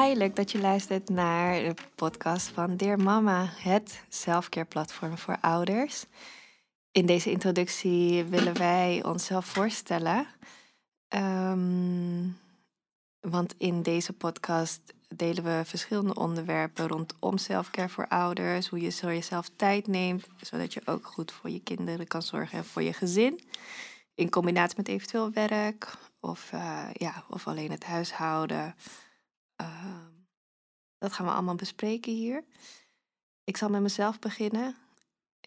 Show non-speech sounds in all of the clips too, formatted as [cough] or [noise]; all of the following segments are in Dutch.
Hi, leuk dat je luistert naar de podcast van Dear Mama, het selfcare platform voor ouders. In deze introductie willen wij onszelf voorstellen. Ehm, want in deze podcast delen we verschillende onderwerpen rondom selfcare voor ouders. Hoe je voor jezelf tijd neemt, zodat je ook goed voor je kinderen kan zorgen en voor je gezin. In combinatie met eventueel werk of, uh, ja, of alleen het huishouden. Ehm, dat gaan we allemaal bespreken hier. Ik zal met mezelf beginnen.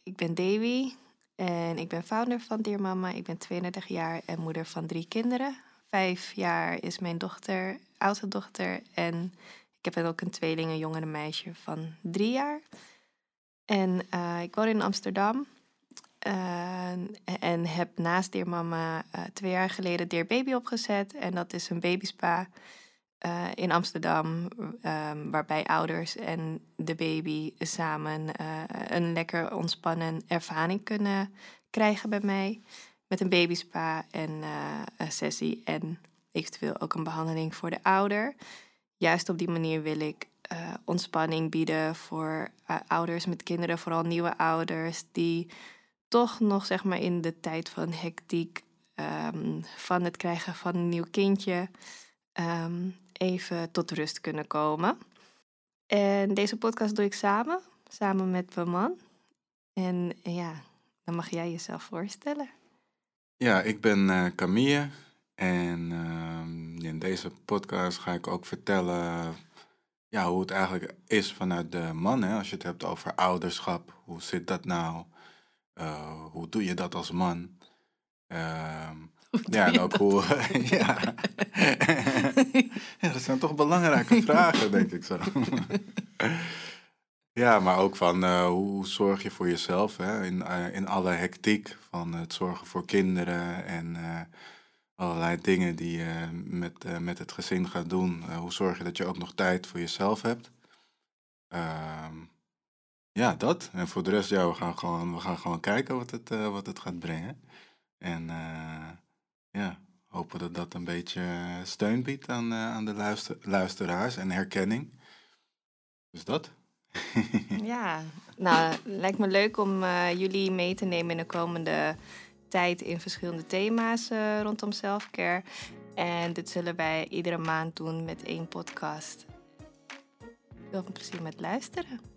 Ik ben Davy en ik ben founder van Dear Mama. Ik ben 32 jaar en moeder van drie kinderen. Vijf jaar is mijn dochter, oudste dochter. En ik heb ook een tweeling, een jongere meisje van drie jaar. En uh, ik woon in Amsterdam. Uh, en heb naast Dear Mama uh, twee jaar geleden Dear Baby opgezet. En dat is een babyspa uh, in Amsterdam, um, waarbij ouders en de baby samen uh, een lekker ontspannen ervaring kunnen krijgen bij mij. Met een babyspa en uh, een sessie en eventueel ook een behandeling voor de ouder. Juist op die manier wil ik ontspanning bieden voor ouders met kinderen, vooral nieuwe ouders, die toch nog zeg maar in de tijd van hectiek um, van het krijgen van een nieuw kindje. Um, even tot rust kunnen komen. En deze podcast doe ik samen, samen met mijn man. En ja, dan mag jij jezelf voorstellen. Ja, ik ben uh, Camille en uh, in deze podcast ga ik ook vertellen ja, hoe het eigenlijk is vanuit de man. Hè? Als je het hebt over ouderschap, hoe zit dat nou? Uh, hoe doe je dat als man? Ehm, ja, en ook hoe. [laughs] ja. [laughs] ja, dat zijn toch belangrijke [laughs] vragen, denk ik zo. ja, maar ook van uh, hoe zorg je voor jezelf hè? In, uh, in alle hectiek van het zorgen voor kinderen en uh, allerlei dingen die je met, met het gezin gaat doen. hoe zorg je dat je ook nog tijd voor jezelf hebt? Ehm, ja, dat. En voor de rest, ja, we gaan gewoon, we gaan gewoon kijken wat het, wat het gaat brengen. En ja, hopen dat dat een beetje steun biedt aan, uh, aan de luister, luisteraars en herkenning. Dus dat. [laughs] ja, nou, lijkt me leuk om uh, jullie mee te nemen in de komende tijd in verschillende thema's rondom selfcare. En dit zullen wij iedere maand doen met één podcast. Veel plezier met luisteren.